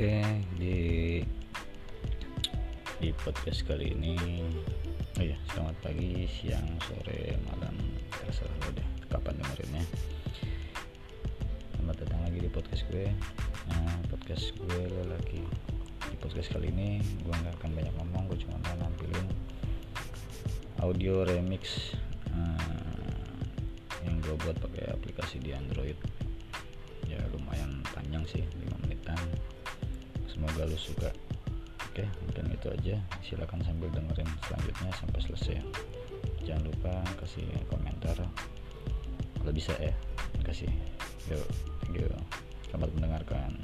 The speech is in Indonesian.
Oke, di di podcast kali ini oh ya selamat pagi, siang, sore, malam terserah lo deh kapan dengerinnya. Selamat datang lagi di podcast gue. Nah, podcast gue lagi di podcast kali ini gue nggak akan banyak ngomong gue cuma mau nampilin audio remix uh, yang gue buat pakai aplikasi di Android. Ya lumayan panjang sih. 5 menitan semoga lo suka. Oke mungkin itu aja. Silahkan sambil dengerin selanjutnya sampai selesai. Jangan lupa kasih komentar. Kalau bisa ya kasih. Yuk thank selamat mendengarkan.